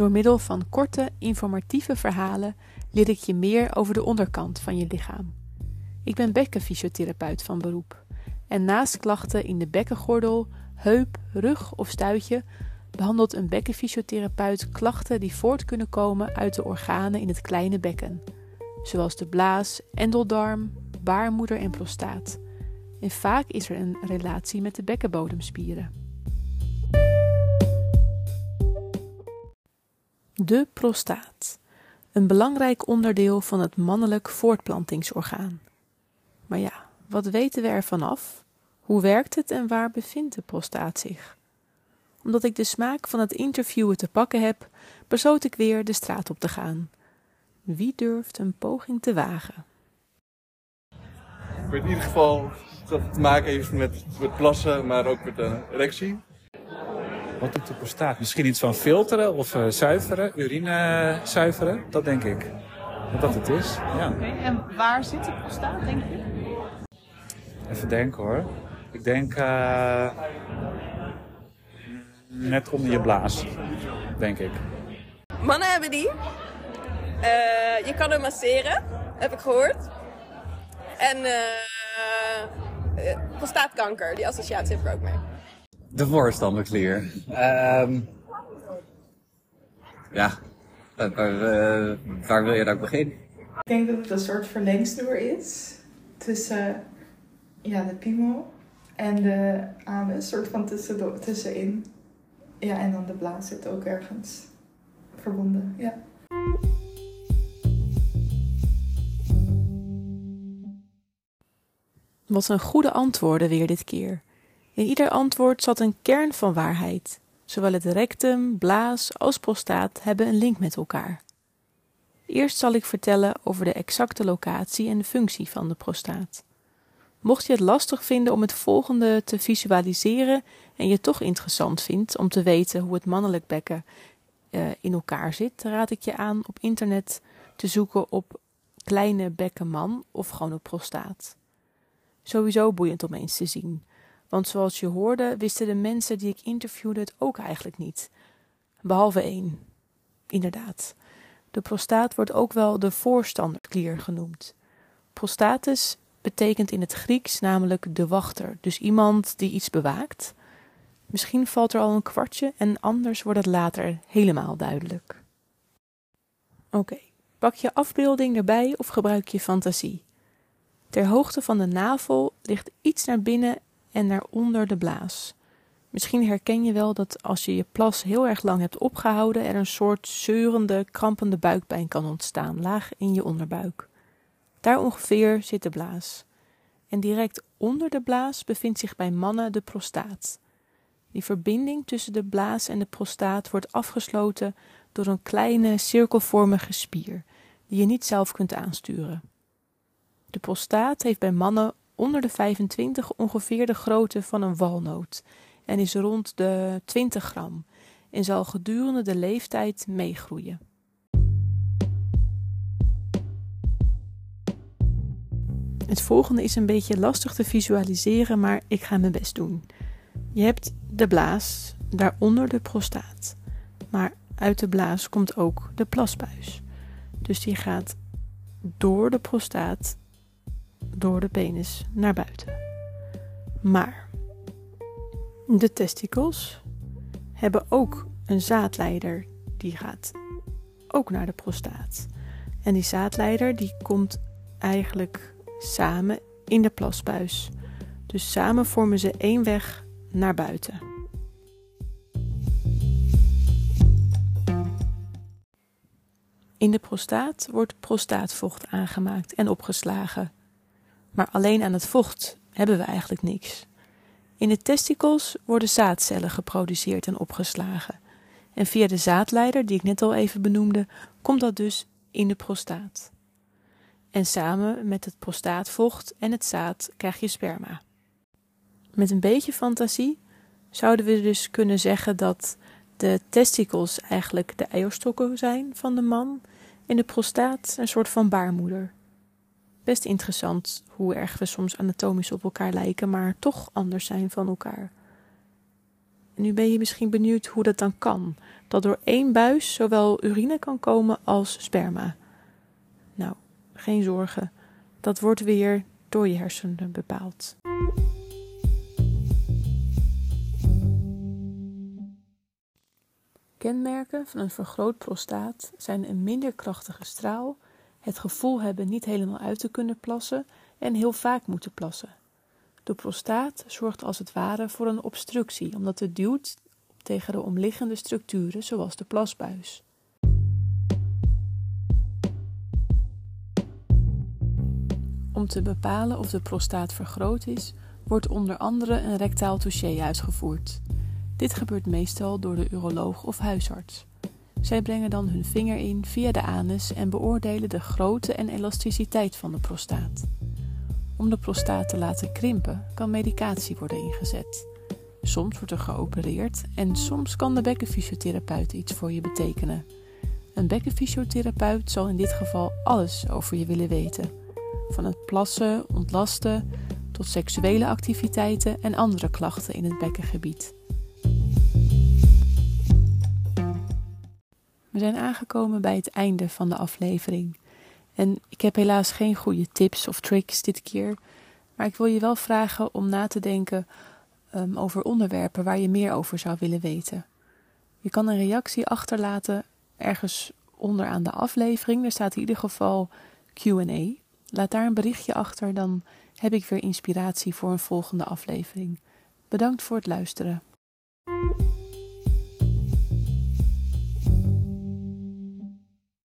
Door middel van korte, informatieve verhalen leer ik je meer over de onderkant van je lichaam. Ik ben bekkenfysiotherapeut van beroep. En naast klachten in de bekkengordel, heup, rug of stuitje behandelt een bekkenfysiotherapeut klachten die voort kunnen komen uit de organen in het kleine bekken, zoals de blaas, endeldarm, baarmoeder en prostaat. En vaak is er een relatie met de bekkenbodemspieren. De prostaat. Een belangrijk onderdeel van het mannelijk voortplantingsorgaan. Maar ja, wat weten we ervan af? Hoe werkt het en waar bevindt de prostaat zich? Omdat ik de smaak van het interviewen te pakken heb, besloot ik weer de straat op te gaan. Wie durft een poging te wagen? In ieder geval dat het te maken heeft met, met plassen, maar ook met de erectie. Wat doet de prostaat? Misschien iets van filteren of uh, zuiveren, urine zuiveren, dat denk ik. Dat dat het is, ja. Oké, en waar zit de prostaat, denk je? Even denken hoor. Ik denk uh, net onder je blaas, denk ik. Mannen hebben die. Uh, je kan hem masseren, heb ik gehoord. En uh, prostaatkanker, die associatie heb ik ook mee. De voorstanderklier. Um, ja, waar, uh, waar, wil je daar beginnen? Ik denk dat het een soort verlengsnoer is tussen ja, de piemel en de anus, een soort van tussen, tussenin. Ja, en dan de blaas zit ook ergens verbonden, ja. Wat een goede antwoorden weer dit keer. In ieder antwoord zat een kern van waarheid. Zowel het rectum, blaas als prostaat hebben een link met elkaar. Eerst zal ik vertellen over de exacte locatie en functie van de prostaat. Mocht je het lastig vinden om het volgende te visualiseren en je toch interessant vindt om te weten hoe het mannelijk bekken uh, in elkaar zit, raad ik je aan op internet te zoeken op kleine bekkenman of gewoon op prostaat. Sowieso boeiend om eens te zien, want zoals je hoorde wisten de mensen die ik interviewde het ook eigenlijk niet. Behalve één. Inderdaad. De prostaat wordt ook wel de voorstanderklier genoemd. Prostatus betekent in het Grieks namelijk de wachter, dus iemand die iets bewaakt. Misschien valt er al een kwartje en anders wordt het later helemaal duidelijk. Oké, pak je afbeelding erbij of gebruik je fantasie. Ter hoogte van de navel ligt iets naar binnen en naar onder de blaas. Misschien herken je wel dat als je je plas heel erg lang hebt opgehouden, er een soort zeurende, krampende buikpijn kan ontstaan, laag in je onderbuik. Daar ongeveer zit de blaas. En direct onder de blaas bevindt zich bij mannen de prostaat. Die verbinding tussen de blaas en de prostaat wordt afgesloten door een kleine cirkelvormige spier, die je niet zelf kunt aansturen. De prostaat heeft bij mannen onder de 25 ongeveer de grootte van een walnoot en is rond de 20 gram en zal gedurende de leeftijd meegroeien. Het volgende is een beetje lastig te visualiseren, maar ik ga mijn best doen. Je hebt de blaas, daaronder de prostaat. Maar uit de blaas komt ook de plasbuis. Dus die gaat door de prostaat, door de penis naar buiten. Maar de testikels hebben ook een zaadleider die gaat ook naar de prostaat. En die zaadleider die komt eigenlijk samen in de plasbuis. Dus samen vormen ze één weg naar buiten. In de prostaat wordt prostaatvocht aangemaakt en opgeslagen. Maar alleen aan het vocht hebben we eigenlijk niks. In de testikels worden zaadcellen geproduceerd en opgeslagen. En via de zaadleider, die ik net al even benoemde, komt dat dus in de prostaat. En samen met het prostaatvocht en het zaad krijg je sperma. Met een beetje fantasie zouden we dus kunnen zeggen dat de testikels eigenlijk de eierstokken zijn van de man en de prostaat een soort van baarmoeder. Best interessant hoe erg we soms anatomisch op elkaar lijken, maar toch anders zijn van elkaar. nu ben je misschien benieuwd hoe dat dan kan. Dat door één buis zowel urine kan komen als sperma. Nou, geen zorgen. Dat wordt weer door je hersenen bepaald. Kenmerken van een vergroot prostaat zijn een minder krachtige straal, het gevoel hebben niet helemaal uit te kunnen plassen en heel vaak moeten plassen. De prostaat zorgt als het ware voor een obstructie, omdat het duwt tegen de omliggende structuren, zoals de plasbuis. Om te bepalen of de prostaat vergroot is, wordt onder andere een rectaal touché uitgevoerd. Dit gebeurt meestal door de uroloog of huisarts. Zij brengen dan hun vinger in via de anus en beoordelen de grootte en elasticiteit van de prostaat. Om de prostaat te laten krimpen kan medicatie worden ingezet. Soms wordt er geopereerd en soms kan de bekkenfysiotherapeut iets voor je betekenen. Een bekkenfysiotherapeut zal in dit geval alles over je willen weten. Van het plassen, ontlasten tot seksuele activiteiten en andere klachten in het bekkengebied. We zijn aangekomen bij het einde van de aflevering. En ik heb helaas geen goede tips of tricks dit keer. Maar ik wil je wel vragen om na te denken um, over onderwerpen waar je meer over zou willen weten. Je kan een reactie achterlaten ergens onderaan de aflevering. Er staat in ieder geval QA. Laat daar een berichtje achter, dan heb ik weer inspiratie voor een volgende aflevering. Bedankt voor het luisteren.